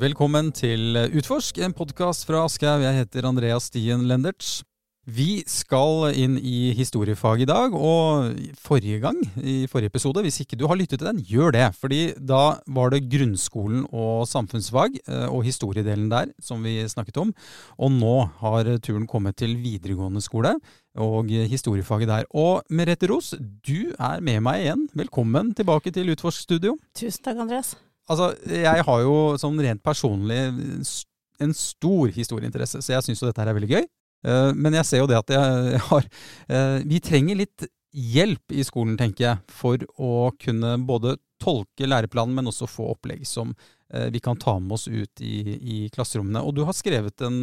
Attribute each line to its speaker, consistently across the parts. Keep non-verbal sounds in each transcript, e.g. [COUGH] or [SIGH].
Speaker 1: Velkommen til Utforsk, en podkast fra Aschehoug. Jeg heter Andreas Stien Lendertz. Vi skal inn i historiefag i dag, og forrige gang, i forrige episode, hvis ikke du har lyttet til den, gjør det. Fordi da var det grunnskolen og samfunnsfag eh, og historiedelen der som vi snakket om. Og nå har turen kommet til videregående skole og historiefaget der. Og Merete Ros, du er med meg igjen. Velkommen tilbake til Utforsk studio.
Speaker 2: Tusen takk, Andreas.
Speaker 1: Altså, jeg har jo sånn rent personlig en stor historieinteresse, så jeg syns jo dette her er veldig gøy. Eh, men jeg ser jo det at [LAUGHS] jeg har eh, Vi trenger litt hjelp i skolen, tenker jeg, for å kunne både tolke læreplanen, men også få opplegg som eh, vi kan ta med oss ut i, i klasserommene. Og du har skrevet en,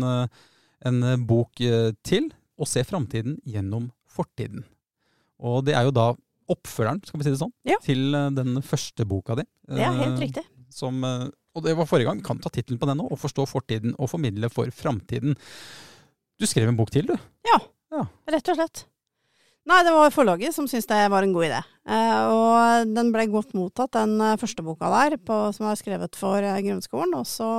Speaker 1: en bok til, 'Å se framtiden gjennom fortiden'. Og det er jo da oppfølgeren, skal vi si det sånn,
Speaker 2: ja.
Speaker 1: til den første boka di.
Speaker 2: Ja, helt riktig.
Speaker 1: Som, og det var forrige gang. Kan ta tittelen på den nå, 'Å forstå fortiden og formidle for framtiden'. Du skrev en bok til, du?
Speaker 2: Ja, ja. rett og slett. Nei, det var forlaget som syntes det var en god idé. Eh, og den ble godt mottatt, den eh, første boka der, på, som var skrevet for eh, grunnskolen. Og så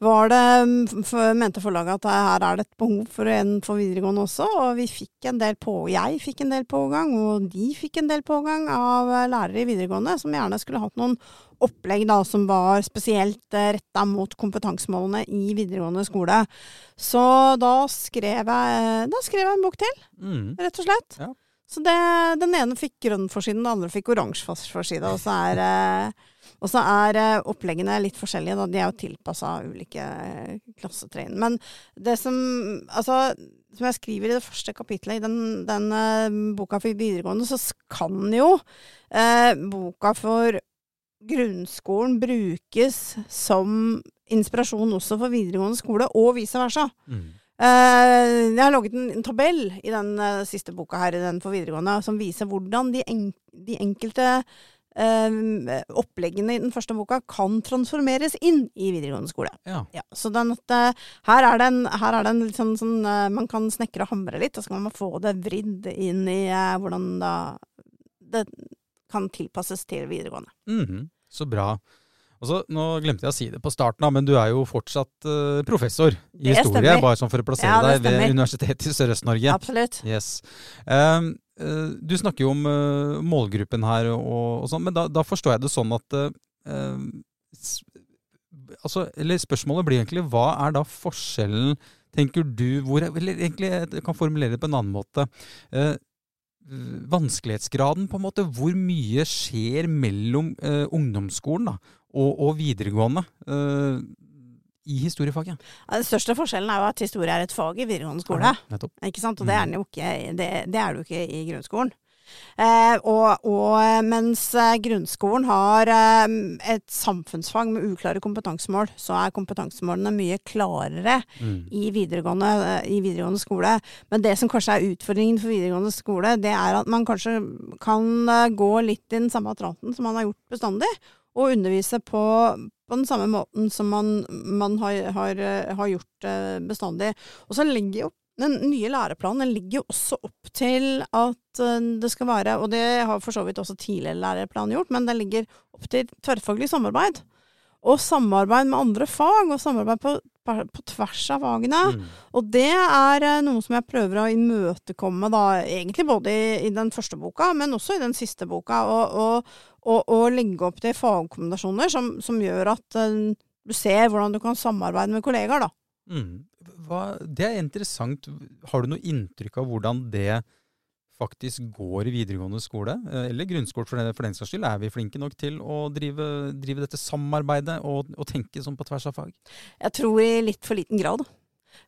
Speaker 2: var det, mm, for, mente forlaget at her er det et behov for en for videregående også, og vi fikk en del på, jeg fikk en del pågang, og de fikk en del pågang av eh, lærere i videregående som gjerne skulle hatt noen opplegg da, som var spesielt eh, retta mot kompetansemålene i videregående skole. Så da skrev jeg, da skrev jeg en bok til, mm. rett og slett. Ja. Så det, den ene fikk grønn forside, den andre fikk oransje forside. Og så er, eh, og så er eh, oppleggene litt forskjellige. Da. De er jo tilpassa ulike klassetrinn. Men det som Altså, som jeg skriver i det første kapitlet i den, den boka for videregående, så kan jo eh, boka for grunnskolen brukes som inspirasjon også for videregående skole, og vice versa. Mm. Uh, jeg har laget en, en tabell i den uh, siste boka her, den for videregående, som viser hvordan de, en, de enkelte oppleggene i den første boka kan transformeres inn i videregående skole. Ja. Ja, så den her er det en, her er det en sånn, sånn Man kan snekre og hamre litt, og så kan man få det vridd inn i hvordan da det kan tilpasses til videregående.
Speaker 1: Mm -hmm. Så bra. Så, nå glemte jeg å si det på starten, men du er jo fortsatt uh, professor i historie. Stemmer. Bare sånn for å plassere ja, deg ved Universitetet i Sørøst-Norge.
Speaker 2: Absolutt.
Speaker 1: Yes. Um, uh, du snakker jo om uh, målgruppen her, og, og sånn, men da, da, forstår jeg det sånn at altså, Eller spørsmålet blir egentlig hva er da forskjellen, tenker du hvor, Eller egentlig, jeg kan formulere det på en annen måte. Uh, vanskelighetsgraden, på en måte. Hvor mye skjer mellom eh, ungdomsskolen da, og, og videregående uh, i historiefaget?
Speaker 2: Ja, den største forskjellen er jo at historie er et fag i videregående skole. Ja, ikke sant? Og det er, mm. det, jo ikke, det, det er det jo ikke i grunnskolen. Eh, og, og, eh, mens eh, grunnskolen har eh, et samfunnsfag med uklare kompetansemål, så er kompetansemålene mye klarere mm. i, videregående, i, videregående, skole. Men det som kanskje er utfordringen for videregående skole, det er at man kanskje kan gå litt i den samme atranten som man har gjort bestandig, og undervise på, på den samme måten som man, man har, har, har, gjort bestandig. Og så legger jo den nye læreplanen ligger jo også opp til at eh, det skal være, og det har for så vidt også tidligere læreplan gjort, men det ligger opp til tverrfaglig samarbeid. Og samarbeid med andre fag, og samarbeid på, på tvers av fagene. Mm. Og det er eh, noe som jeg prøver å imøtekomme, da, egentlig både i, i den første boka, men også i den siste boka. Og, og, og, og legge opp til fagkombinasjoner som, som gjør at uh, du ser hvordan du kan samarbeide med kollegaer, da.
Speaker 1: Mm. Hva, det er interessant. Har du noe inntrykk av hvordan det faktisk går i videregående skole, eh, eller grunnskole for den, for den saks skyld? Er vi flinke nok til å drive, drive dette samarbeidet og, og, tenke sånn på tvers av fag?
Speaker 2: Jeg tror i litt for liten grad.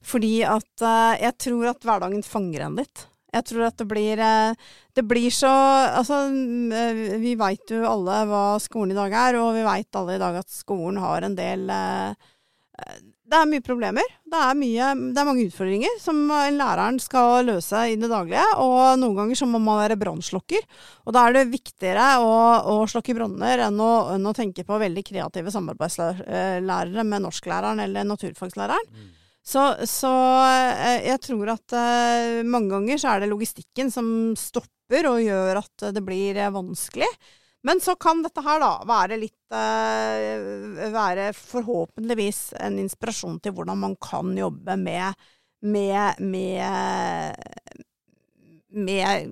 Speaker 2: Fordi at uh, jeg tror at hverdagen fanger en litt. Jeg tror at det blir uh, Det blir så Altså, vi veit jo alle hva skolen i dag er, og vi veit alle i dag at skolen har en del det er mye problemer. Det er, mye, det er, mange utfordringer som læreren skal løse i det daglige. Og noen ganger så må man være brannslokker. Og da er det viktigere å, å slokke branner enn, enn, å tenke på veldig kreative samarbeidslærere med norsklæreren eller naturfagslæreren. Mm. Så, så, eh, jeg tror at uh, mange ganger så er det logistikken som stopper og gjør at det blir vanskelig. Men så kan dette her da være litt eh, Være forhåpentligvis en inspirasjon til hvordan man kan jobbe med med, med, med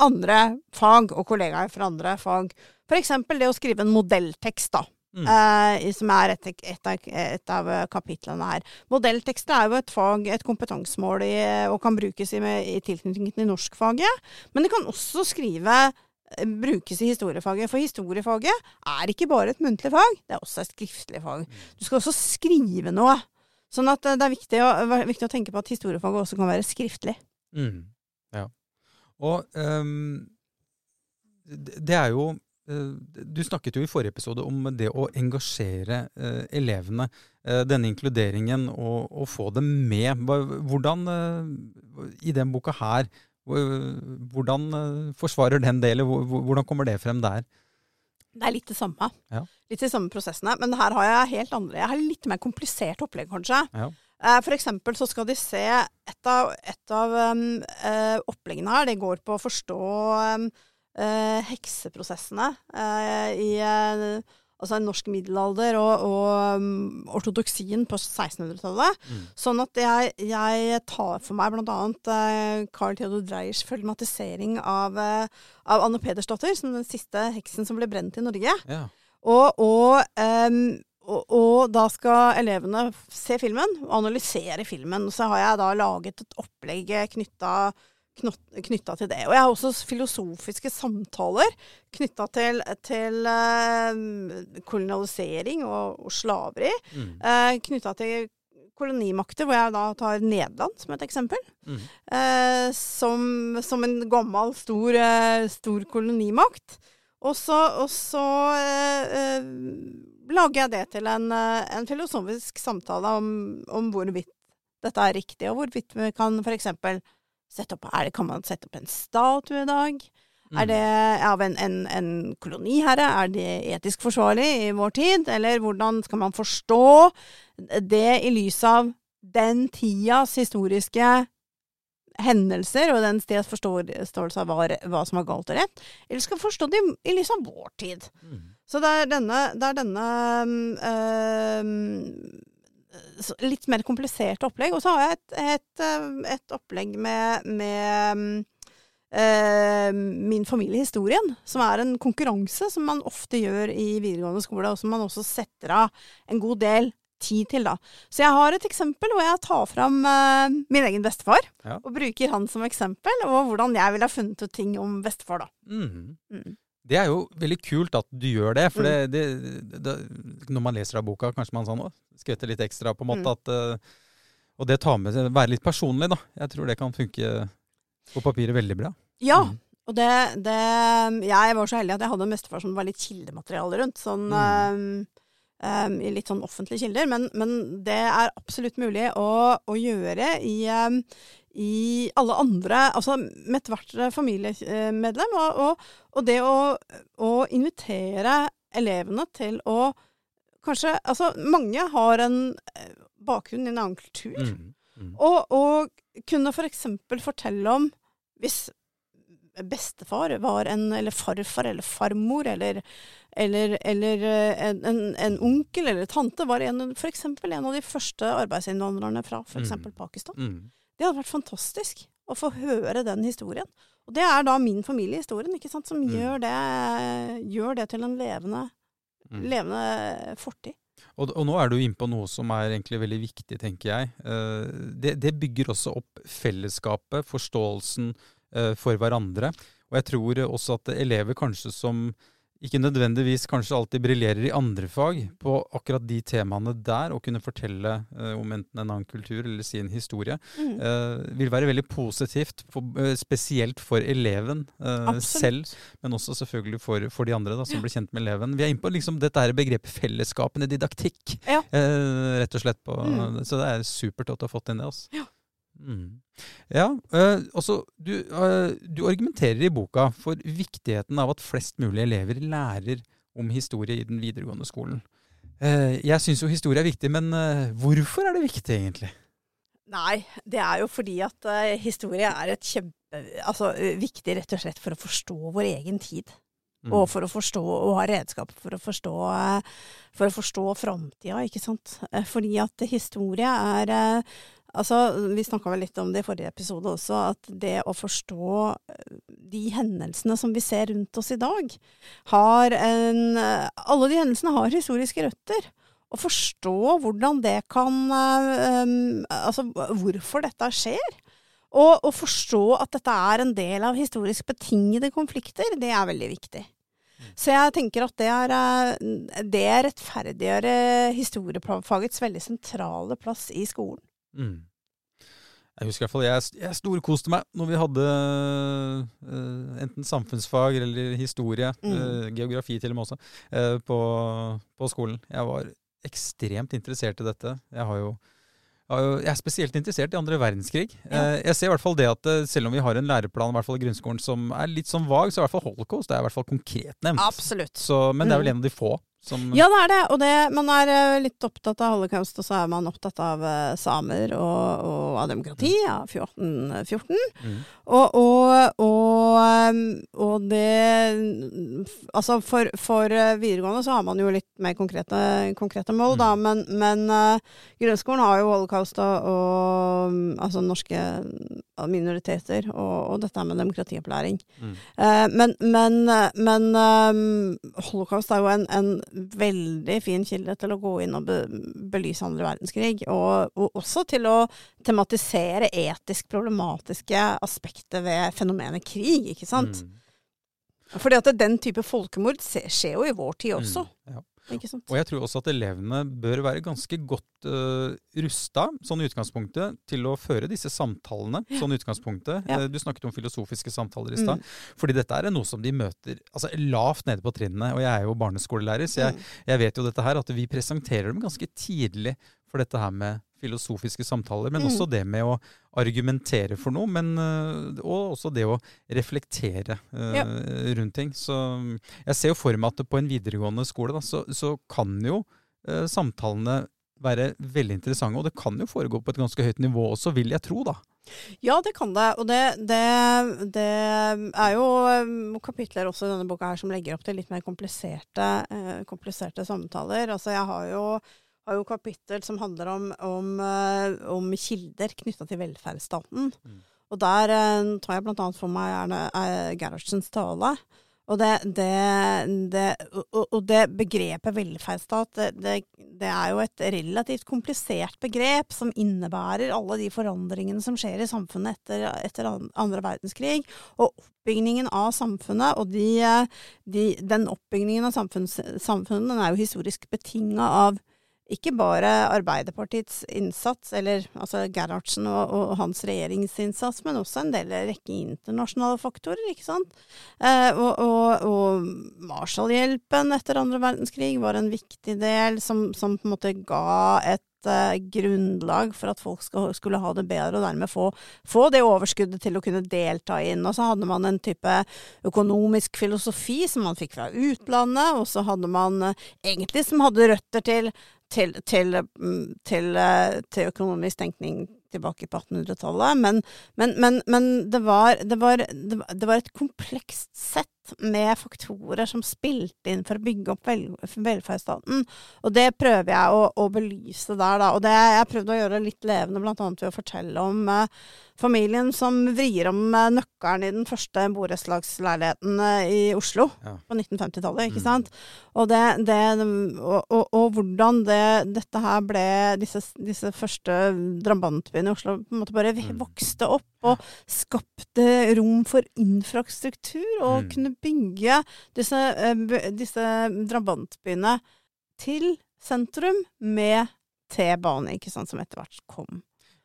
Speaker 2: andre fag og kollegaer fra andre fag. F.eks. det å skrive en modelltekst, da. Mm. Eh, som er et, et, av, et, av kapitlene her. Modelltekster er jo et fag, et kompetansemål, i, og kan brukes i, i tilknytning til norskfaget. Men det kan også skrive brukes i historiefaget. For historiefaget er ikke bare et muntlig fag, det er også et skriftlig fag. Mm. Du skal også skrive noe. Sånn at eh, det er viktig å, viktig å tenke på at historiefaget også kan være skriftlig.
Speaker 1: Mm. Ja. Og um, det er jo uh, Du snakket jo i forrige episode om det å engasjere uh, elevene. Uh, denne inkluderingen og, og, få dem med. Hvordan i den boka her hvordan forsvarer den delen? Hvordan kommer det frem der?
Speaker 2: Det er litt det samme. Ja. Litt de samme prosessene. Men her har jeg helt andre Jeg har litt mer komplisert opplegg, kanskje. Ja. Eh, for eksempel så skal de se Et av, et av um, uh, oppleggene her, det går på å forstå um, uh, hekseprosessene uh, i altså norsk middelalder og, og um, ortodoksien på 1600-tallet. Mm. Sånn at jeg, jeg, tar for meg bl.a. Uh, Carl Theodor Dreyers filmatisering av, uh, av Anne Pedersdotter, som den siste heksen som ble brent i Norge. Ja. Og, og, um, og, og, da skal elevene se filmen og analysere filmen. Så har jeg da laget et opplegg knytta knytta til det. Og jeg har også filosofiske samtaler knytta til, til uh, kolonialisering og, og slaveri. Mm. Uh, knytta til kolonimakter, hvor jeg da tar Nederland som et eksempel. Mm. Uh, som, som, en gammel, stor, stor kolonimakt. Og så, og så uh, lager jeg det til en, en filosofisk samtale om, om, hvorvidt dette er riktig, og hvorvidt vi kan f.eks opp, det, kan man sette opp en statue i dag? Mm. Er det av en, en, en, koloniherre? Er det etisk forsvarlig i vår tid? Eller hvordan skal man forstå det i lys av den tidas historiske hendelser og den tidas forståelse av hva, hva, som var galt og rett? Eller skal man forstå det i, i lys av vår tid? Mm. Så det er denne, det er denne øh, litt mer kompliserte opplegg. Og så har jeg et, et, eh, et opplegg med, med eh, Min familiehistorien, som er en konkurranse som man ofte gjør i videregående skole, og som man også setter av en god del tid til, da. Så jeg har et eksempel hvor jeg tar fram eh, min egen bestefar, ja. og bruker han som eksempel, og hvordan jeg ville ha funnet ut ting om bestefar, da. Mm.
Speaker 1: Mm. Det er jo veldig kult at du gjør det. For mm. det, det, det, når man leser av boka, kanskje man sånn, skvetter litt ekstra på en måte. Mm. At, uh, og det tar med seg være litt personlig, da. Jeg tror det kan funke på papiret veldig bra.
Speaker 2: Ja. Mm. Og det, det, Jeg var så heldig at jeg hadde en bestefar som var litt kildemateriale rundt. Sånn um, um, i litt sånn offentlige kilder. Men, men, det er absolutt mulig å, å gjøre i, um, i alle andre Altså med ethvert familiemedlem. Og, og, og det å, å, invitere elevene til å kanskje Altså, mange har en eh, bakgrunn i en annen kultur. Mm, mm. Og, og kunne for eksempel fortelle om Hvis bestefar var en Eller farfar eller farmor eller, eller, eller eh, en, en, en, onkel eller tante var en, for eksempel en av de første arbeidsinnvandrerne fra f.eks. Mm. Pakistan. Mm. Det hadde vært fantastisk å få høre den historien. Og det er da min familiehistorien ikke sant, som mm. gjør, det, gjør, det, til en levende, mm. levende fortid.
Speaker 1: Og, og, nå er du inne på noe som er egentlig veldig viktig, tenker jeg. Eh, det, det bygger også opp fellesskapet, forståelsen eh, for hverandre. Og jeg tror også at elever kanskje som ikke nødvendigvis kanskje alltid briljerer i andre fag på akkurat de temaene der, og kunne fortelle eh, om enten en annen kultur eller sin historie, mm. eh, vil være veldig positivt, for, uh, spesielt for eleven selv, men også selvfølgelig for, for de andre da, som ja. blir kjent med eleven. Vi er inne på liksom, dette her begrepet fellesskapende didaktikk, ja. rett og slett. På, mm. Så det er supert at du har fått inn det. Altså. Ja. Mm. Ja, øh, også, du, øh, du, argumenterer i boka for viktigheten av at flest mulig elever lærer om historie i den videregående skolen. Uh, jeg syns jo historie er viktig, men hvorfor er det viktig, egentlig?
Speaker 2: Nei, det er jo fordi at historie er et kjempe... Altså viktig rett og slett for å forstå vår egen tid.
Speaker 1: Mm.
Speaker 2: Og for å forstå, og ha redskap for å forstå, eh, for å forstå framtida, ikke sant. Eh, Fordi at historie er eh, Altså, vi snakka vel litt om det i forrige episode også, at det å forstå eh, de hendelsene som vi ser rundt oss i dag, har en eh, Alle de hendelsene har historiske røtter. Å forstå hvordan det kan eh, um, Altså hvorfor dette skjer. Og å forstå at dette er en del av historisk betingede konflikter, det er veldig viktig. Så jeg tenker at det er, det rettferdiggjør historiefagets veldig sentrale plass i skolen.
Speaker 1: Mm. Jeg husker i hvert fall jeg, jeg storkoste meg når vi hadde uh, enten samfunnsfag eller historie,
Speaker 2: Mm.
Speaker 1: uh, geografi til og med også, uh, på, på skolen. Jeg var ekstremt interessert i dette. Jeg har jo jeg er spesielt interessert i andre verdenskrig.
Speaker 2: Ja.
Speaker 1: Jeg ser i hvert fall det at selv om vi har en læreplan i hvert fall i grunnskolen som er litt sånn vag, så er i hvert fall holocaust det er i hvert fall konkret nevnt.
Speaker 2: Absolutt.
Speaker 1: Så, men det er vel
Speaker 2: Mm.
Speaker 1: en av de få som
Speaker 2: Ja, det er det. Og det, man er eh, litt opptatt av holocaust, og så er man opptatt av eh, samer og, og av demokrati av 1414.
Speaker 1: Mm.
Speaker 2: Og, og, og, um, og det Altså, for, for videregående så har man jo litt mer konkrete, konkrete mål, da. Men, men uh, grunnskolen har jo holocaust og, altså norske minoriteter og, og dette med demokratiopplæring.
Speaker 1: Mm.
Speaker 2: Uh, men men, men um, holocaust er jo en, en veldig fin kilde til å gå inn og be, belyse andre verdenskrig. Og, og også til å tematisere etisk problematiske aspekter ved fenomenet krig, ikke sant?
Speaker 1: Mm.
Speaker 2: Fordi at den type folkemord skjer jo i vår tid også,
Speaker 1: Mm. Ja. Og jeg tror også at elevene bør være ganske godt uh, rusta sånn utgangspunktet, til å føre disse samtalene. sånn utgangspunktet.
Speaker 2: Ja.
Speaker 1: Eh, Du snakket om filosofiske samtaler i stad.
Speaker 2: Mm.
Speaker 1: Fordi dette er noe som de møter altså lavt nede på trinnene. Og jeg er jo barneskolelærer, så jeg,
Speaker 2: Mm.
Speaker 1: jeg vet jo dette her, at vi presenterer dem ganske tidlig for dette her med filosofiske samtaler. Men
Speaker 2: Mm.
Speaker 1: også det med å argumentere for noe, men, øh, og også det å reflektere uh,
Speaker 2: Ja.
Speaker 1: rundt ting. Så mm, jeg ser jo for meg at på en videregående skole da, så, så kan jo uh, samtalene være veldig interessante, og det kan jo foregå på et ganske høyt nivå også, vil jeg tro, da.
Speaker 2: Ja, det kan det. Og det, det, det er jo um, kapitler også i denne boka her som legger opp til litt mer kompliserte, eh, kompliserte samtaler. Altså jeg har jo, har jo kapittel som handler om, om, eh, om kilder knytta til velferdsstaten.
Speaker 1: Mm.
Speaker 2: Og der eh, tar jeg annet for meg gjerne eh, Gerhardsens tale. Og det, det, det, og, det begrepet velferdsstat, det, det, det er jo et relativt komplisert begrep som innebærer alle de forandringene som skjer i samfunnet etter, etter andre verdenskrig. Og oppbyggingen av samfunnet, og de, de, den oppbyggingen av samfunnet den er jo historisk betinga av ikke bare Arbeiderpartiets innsats, eller altså Gerhardsen og, og hans regjeringsinnsats, men også en del rekke internasjonale faktorer, ikke sant. Eh, og og, og Marshallhjelpen etter andre verdenskrig var en viktig del som, som på en måte ga et eh, grunnlag for at folk skal, skulle ha det bedre, og dermed få, få det overskuddet til å kunne delta inn. Og så hadde man en type økonomisk filosofi som man fikk fra utlandet, og så hadde man eh, egentlig som hadde røtter til til, til, mm, til, eh, til økonomisk tenkning tilbake på 1800-tallet. Men, men, men, men det, var, det, var, det var et komplekst sett med faktorer som spilte inn for å bygge opp vel, velferdsstaten. Og det prøver jeg å, å belyse der, da. Og det jeg prøvde å gjøre litt levende, annet ved å fortelle om eh, familien som vrir om eh, nøkkelen i den første borettslagsleiligheten eh, i Oslo
Speaker 1: Ja.
Speaker 2: på 1950-tallet, ikke
Speaker 1: Mm.
Speaker 2: sant. Og, det, det, og, og, og hvordan det, dette her ble Disse, disse første drabantbyene i Oslo på en måte bare
Speaker 1: Mm.
Speaker 2: vokste opp og skapte rom for infrastruktur, og
Speaker 1: Mm.
Speaker 2: kunne bygge disse, eh, disse drabantbyene til sentrum med T-bane, ikke sant, som etter hvert kom.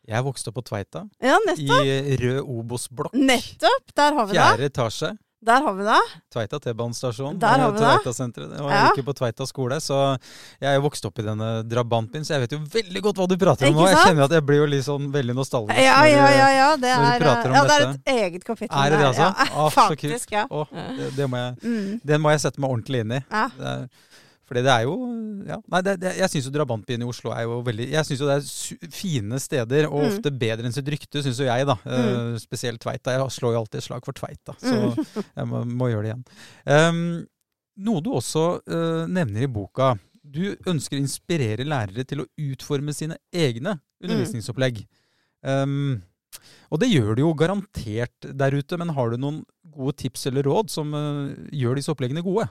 Speaker 1: Jeg vokste opp på Tveita,
Speaker 2: Ja,
Speaker 1: i rød Obos-blokk.
Speaker 2: Nettopp! Der har vi det.
Speaker 1: Fjerde etasje.
Speaker 2: Der har vi det.
Speaker 1: Tveita T-banestasjon.
Speaker 2: Der har vi det.
Speaker 1: Tveita-senteret. Jeg var
Speaker 2: Ja.
Speaker 1: ikke på Tveita skole, så jeg er jo vokst opp i denne drabantbyen, så jeg vet jo veldig godt hva du prater om nå. Jeg kjenner at jeg blir jo litt sånn veldig nostalgisk.
Speaker 2: Ja,
Speaker 1: når du-
Speaker 2: ja, ja. ja. Det,
Speaker 1: når du
Speaker 2: er,
Speaker 1: prater om
Speaker 2: ja, det er
Speaker 1: dette.
Speaker 2: et eget kapittel.
Speaker 1: Er det det, altså?
Speaker 2: Ja,
Speaker 1: kult.
Speaker 2: faktisk, ja.
Speaker 1: Å, det, det må jeg,
Speaker 2: Mm.
Speaker 1: det, må jeg sette meg ordentlig inn i.
Speaker 2: ja.
Speaker 1: Fordi det er jo ja, Nei, det, det, jeg syns jo drabantbyen i Oslo er jo veldig Jeg syns jo det er fine steder, og
Speaker 2: Mm.
Speaker 1: ofte bedre enn sitt rykte, syns jo jeg, da.
Speaker 2: Mm.
Speaker 1: Uh, spesielt Tveita. Jeg slår jo alltid et slag for Tveita, så
Speaker 2: Mm.
Speaker 1: jeg må, må gjøre det igjen. Um, noe du også uh, nevner i boka. Du ønsker å inspirere lærere til å utforme sine egne undervisningsopplegg. Um, og det gjør du jo garantert der ute, men har du noen gode tips eller råd som uh, gjør disse oppleggene gode?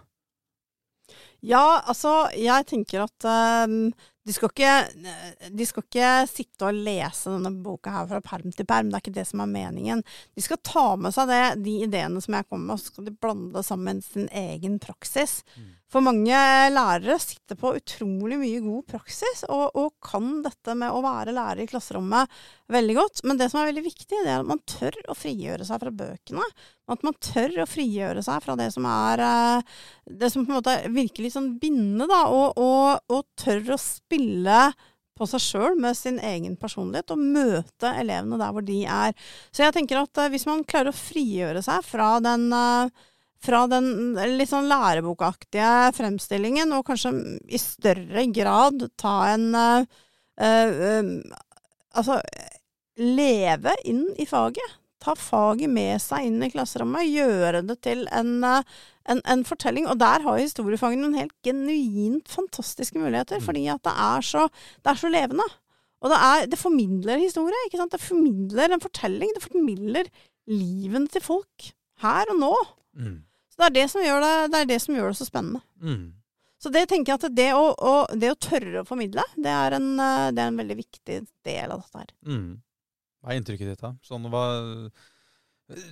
Speaker 2: Ja, altså, jeg tenker at um, de, skal ikke, de skal ikke sitte og lese denne boka her fra perm til perm. Det er ikke det som er meningen. De skal ta med seg det, de ideene som jeg kommer med, og så skal de blande sammen sin egen praksis.
Speaker 1: Mm.
Speaker 2: For mange lærere sitter på utrolig mye god praksis, og, og kan dette med å være lærer i klasserommet veldig godt. Men det som er veldig viktig, det er at man tør å frigjøre seg fra bøkene. At man tør å frigjøre seg fra det som er eh, det som på en måte virker litt sånn bindende, og, og, og tør å spille på seg sjøl med sin egen personlighet, og møte elevene der hvor de er. Så jeg tenker at eh, hvis man klarer å frigjøre seg fra den eh, fra den litt sånn lærebokaktige fremstillingen, og kanskje i større grad ta en uh, eh, Altså leve inn i faget. Ta faget med seg inn i klasserommet. Gjøre det til en, eh, en, en fortelling. Og der har historiefagene noen helt genuint fantastiske muligheter,
Speaker 1: Mm.
Speaker 2: fordi at det er så, det er så levende. Og det, er, det formidler historie. ikke sant? Det formidler en fortelling. Det formidler livene til folk her og nå.
Speaker 1: Mm.
Speaker 2: Så det er det som gjør det, det, er det, som gjør det så spennende.
Speaker 1: Mm.
Speaker 2: Så det tenker jeg at det å, å, det å tørre å formidle, det er, en, eh, det er en veldig viktig del av dette her.
Speaker 1: Mm. Hva er inntrykket ditt, da? Sånn, hva,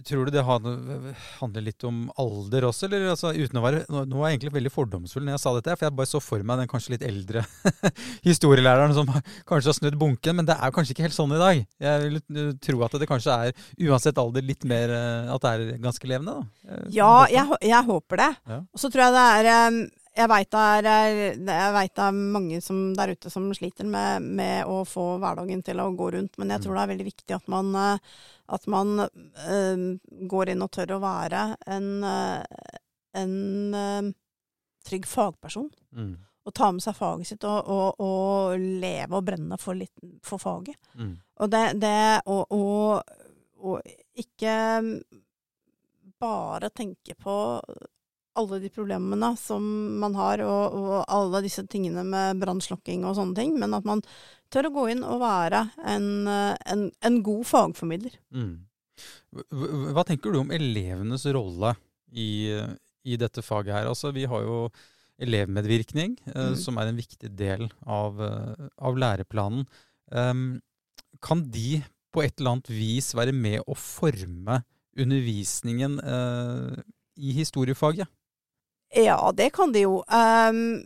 Speaker 1: tror du det handler litt om alder også, eller altså, uten å være Nå var jeg egentlig veldig fordomsfull når jeg sa dette, for jeg bare så for meg den kanskje litt eldre [LAUGHS] historielæreren som kanskje har snudd bunken, men det er kanskje ikke helt sånn i dag. Jeg vil tro at det kanskje er, uansett alder, litt mer eh, At det er ganske levende, da. Eh,
Speaker 2: Ja, jeg, jeg håper det.
Speaker 1: Ja.
Speaker 2: Og så tror jeg det er eh, Jeg veit det er, eh, det er mange som, der ute som sliter med, med å få hverdagen til å gå rundt, men jeg tror det er veldig viktig at man, eh, at man eh, går inn og tør å være en, en eh, trygg fagperson.
Speaker 1: Mm.
Speaker 2: Og ta med seg faget sitt og, og, og leve og brenne for, litt, for faget.
Speaker 1: Mm.
Speaker 2: Og det, det og, og, og ikke bare tenke på alle de problemene som man har, og, og alle disse tingene med brannslokking og sånne ting, men at man tør å gå inn og være en, en, en god fagformidler.
Speaker 1: Mm. Hva tenker du om elevenes rolle i, i dette faget her? Altså, vi har jo elevmedvirkning, eh,
Speaker 2: Mm.
Speaker 1: som er en viktig del av, eh, av læreplanen. Um, kan de på et eller annet vis være med å forme undervisningen eh, i historiefaget?
Speaker 2: Ja, det kan de jo. Um,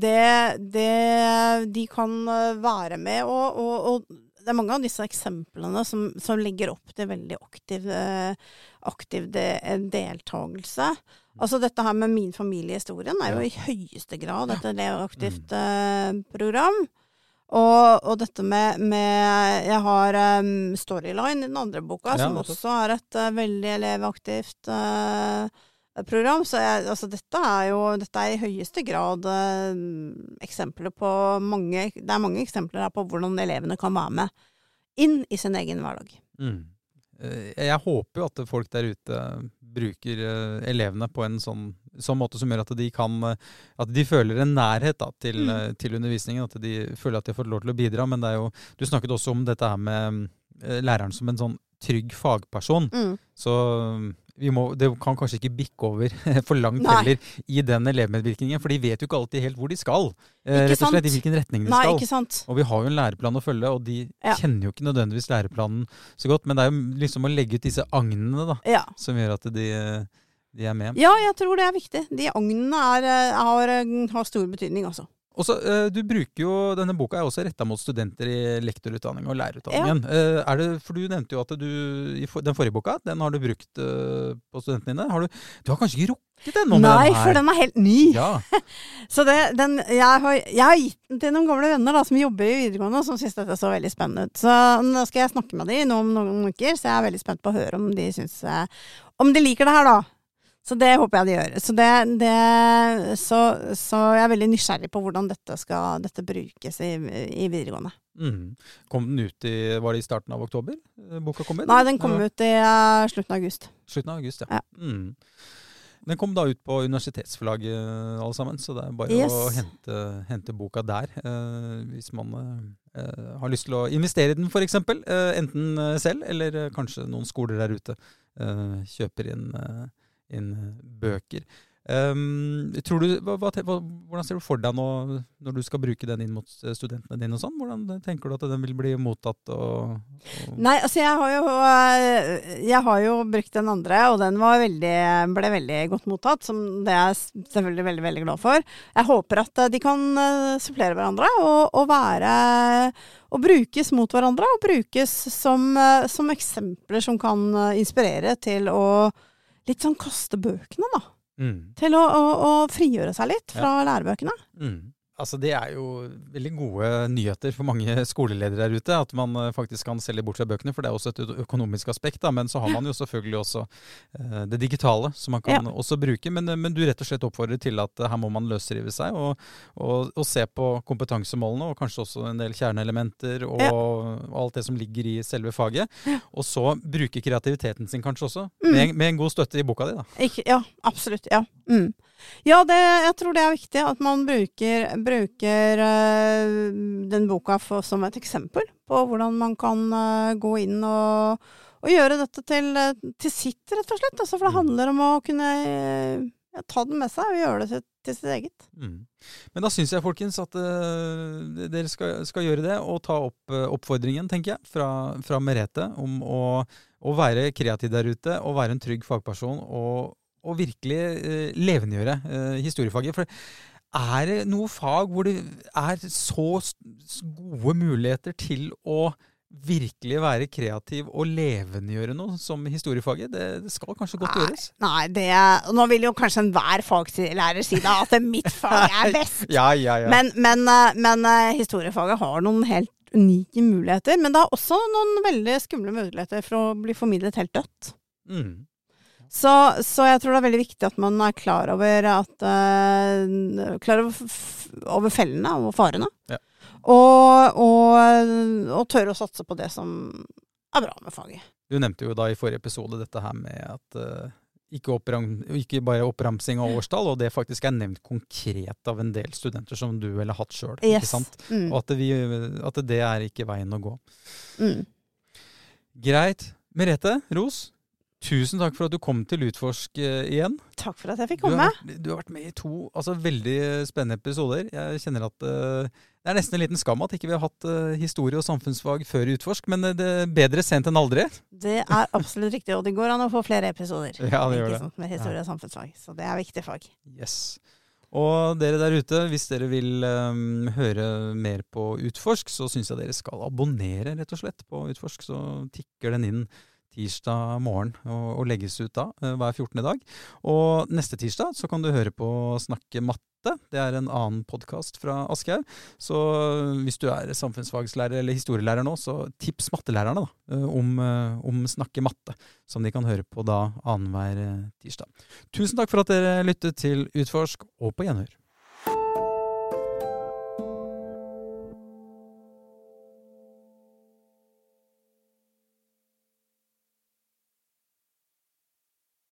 Speaker 2: det, det De kan eh, være med, og, og, og det er mange av disse eksemplene som, som legger opp til veldig aktiv, eh, aktiv de, deltakelse. Altså dette her med Min familiehistorien er jo i høyeste grad et elevaktivt eh, program. Og, og dette med, med Jeg har um, Storyline i den andre boka, som også er et uh, veldig elevaktivt eh, program. Så jeg, altså dette er jo dette er i høyeste grad eh, eksempler på mange Det er mange eksempler her på hvordan elevene kan være med inn i sin egen hverdag.
Speaker 1: Mm. Eh, Jeg håper jo at folk der ute bruker eh, elevene på en sånn, sånn måte som gjør at de kan eh, At de føler en nærhet da, til,
Speaker 2: Mm.
Speaker 1: til undervisningen. At de føler at de har fått lov til å bidra. Men det er jo Du snakket også om dette her med læreren som en sånn trygg fagperson.
Speaker 2: Mm.
Speaker 1: Så må, det kan kanskje ikke bikke over [LAUGHS] for langt
Speaker 2: Nei.
Speaker 1: heller i den elevmedvirkningen, for de vet jo ikke alltid helt hvor de skal. eh, Rett og slett i hvilken retning de
Speaker 2: Nei,
Speaker 1: skal.
Speaker 2: ikke sant.
Speaker 1: Og vi har jo en læreplan å følge, og de
Speaker 2: Ja.
Speaker 1: kjenner jo ikke nødvendigvis læreplanen så godt. Men det er jo liksom å legge ut disse agnene da,
Speaker 2: Ja.
Speaker 1: som gjør at de, de er med.
Speaker 2: ja, jeg tror det er viktig. De agnene er, er, har, eh, har stor betydning også.
Speaker 1: Og så, eh, du bruker jo, Denne boka er også retta mot studenter i lektorutdanning og lærerutdanningen. Ja. Er det, for Du nevnte jo at du den forrige boka den har du brukt eh, på studentene dine. Har du, du har kanskje ikke rukket ennå med
Speaker 2: Nei,
Speaker 1: den her?
Speaker 2: for den er helt ny.
Speaker 1: Ja, [LAUGHS]
Speaker 2: Så det, den, jeg, har, jeg har gitt den til noen gamle venner da, som jobber i videregående, som syns dette så veldig spennende ut. Så nå skal jeg snakke med dem nå om noen uker, så jeg er veldig spent på å høre om de syns eh, Om de liker det her, da. Så det håper jeg de gjør. Så, det, det, så, så jeg er veldig nysgjerrig på hvordan dette skal dette brukes i, i videregående.
Speaker 1: Mm. Kom den ut i, Var det i starten av oktober eh, boka kom ut?
Speaker 2: Nei, den kom ut i uh, slutten av august.
Speaker 1: Slutten av august, ja.
Speaker 2: Ja.
Speaker 1: Mm. Den kom da ut på universitetsforlaget alle sammen, så det er bare
Speaker 2: Yes.
Speaker 1: å hente, hente boka der. eh, hvis man eh, har lyst til å investere i den f.eks. Uh, enten eh, selv, eller eh, kanskje noen skoler der ute eh, kjøper inn, eh, inn bøker. Um, du, hva, hva, hvordan ser du for deg nå når du skal bruke den inn mot eh, studentene dine? og sånn? Hvordan tenker du at den vil bli mottatt? Og, og
Speaker 2: Nei, altså jeg har jo Jeg har jo brukt den andre, og den veldig, ble veldig godt mottatt. Som det er jeg selvfølgelig veldig, veldig glad for. Jeg håper at de kan supplere hverandre og, og være Og brukes mot hverandre, og brukes som, som eksempler som kan inspirere til å litt sånn kaste bøkene, da.
Speaker 1: mm.
Speaker 2: Til å, å, å frigjøre seg litt fra lærebøkene.
Speaker 1: Mm. Altså Det er jo veldig gode nyheter for mange [LAUGHS] skoleledere der ute. At man eh, faktisk kan selge bort fra bøkene, for det er også et økonomisk aspekt. Da. Men så har man jo selvfølgelig også eh, det digitale, som man kan også bruke. Men, eh, men du rett og slett oppfordrer til at her må man løsrive seg og, og, og se på kompetansemålene, og kanskje også en del kjerneelementer og,
Speaker 2: Ja.
Speaker 1: og alt det som ligger i selve faget. Og så bruke kreativiteten sin kanskje også,
Speaker 2: Mm.
Speaker 1: med, med en god støtte i boka di. da.
Speaker 2: Ikke, ja, absolutt. Ja, mm. Ja det, jeg tror det er viktig at man bruker, bruker øh, den boka for, som et eksempel på hvordan man kan øh, gå inn og, og gjøre dette til, øh, til sitt, rett og slett. Altså, for det
Speaker 1: Mm.
Speaker 2: handler om å kunne ja, ta den med seg og gjøre det til, til sitt eget.
Speaker 1: Mm. Men da syns jeg folkens at uh, dere skal, skal gjøre det, og ta opp uh, oppfordringen, tenker jeg, fra, fra Merete om å, å være kreativ der ute og være en trygg fagperson og, og virkelig uh, levendegjøre eh, historiefaget. For er det noe fag hvor det er så gode muligheter til å virkelig være kreativ og levendegjøre noe som historiefaget? Det, det skal kanskje godt
Speaker 2: Nei.
Speaker 1: gjøres?
Speaker 2: Nei, det Nå vil jo kanskje enhver faglærer si da at mitt fag er [LAUGHS] best.
Speaker 1: Ja, ja, ja.
Speaker 2: Men, men, eh, men eh, historiefaget har noen helt unike muligheter. Men det har også noen veldig skumle muligheter for å bli formidlet helt dødt.
Speaker 1: mm.
Speaker 2: Så, så jeg tror det er veldig viktig at man er klar over at uh, Klar over, over fellene og farene.
Speaker 1: Ja.
Speaker 2: Og, og, og tørre å satse på det som er bra med faget.
Speaker 1: Du nevnte jo da i forrige episode dette her med at uh, ikke, oppram, ikke bare oppramsing av årstall, og det faktisk er nevnt konkret av en del studenter som du ville hatt sjøl.
Speaker 2: Yes.
Speaker 1: Og
Speaker 2: Mm.
Speaker 1: at, vi, at det er ikke veien å gå.
Speaker 2: Mm.
Speaker 1: Greit. Merete Ros, tusen takk for at du kom til Utforsk eh, igjen.
Speaker 2: Takk for at jeg fikk
Speaker 1: Du
Speaker 2: komme.
Speaker 1: har, du har vært med i to altså, veldig spennende episoder. Jeg kjenner at uh, det er nesten en liten skam at ikke vi har hatt uh, historie og samfunnsfag før i Utforsk, men det er bedre sent enn aldri.
Speaker 2: Det er absolutt riktig, og det går an å få flere episoder.
Speaker 1: Ja, det gjør det.
Speaker 2: sant, Med historie og samfunnsfag. Så det er viktig fag.
Speaker 1: Yes. Og dere der ute, hvis dere vil um, høre mer på Utforsk, så syns jeg dere skal abonnere, rett og slett, på Utforsk. Så tikker den inn tirsdag morgen og, og legges ut da, eh, hver 14. dag. Og neste tirsdag så kan du høre på Snakke matte. Det er en annen podkast fra Aschehoug. Så hvis du er samfunnsfagslærer eller historielærer nå, så tips mattelærerne da, eh, om, eh, om Snakke matte, som de kan høre på da annenhver eh, tirsdag. Tusen takk for at dere lyttet til Utforsk, og på gjenhør.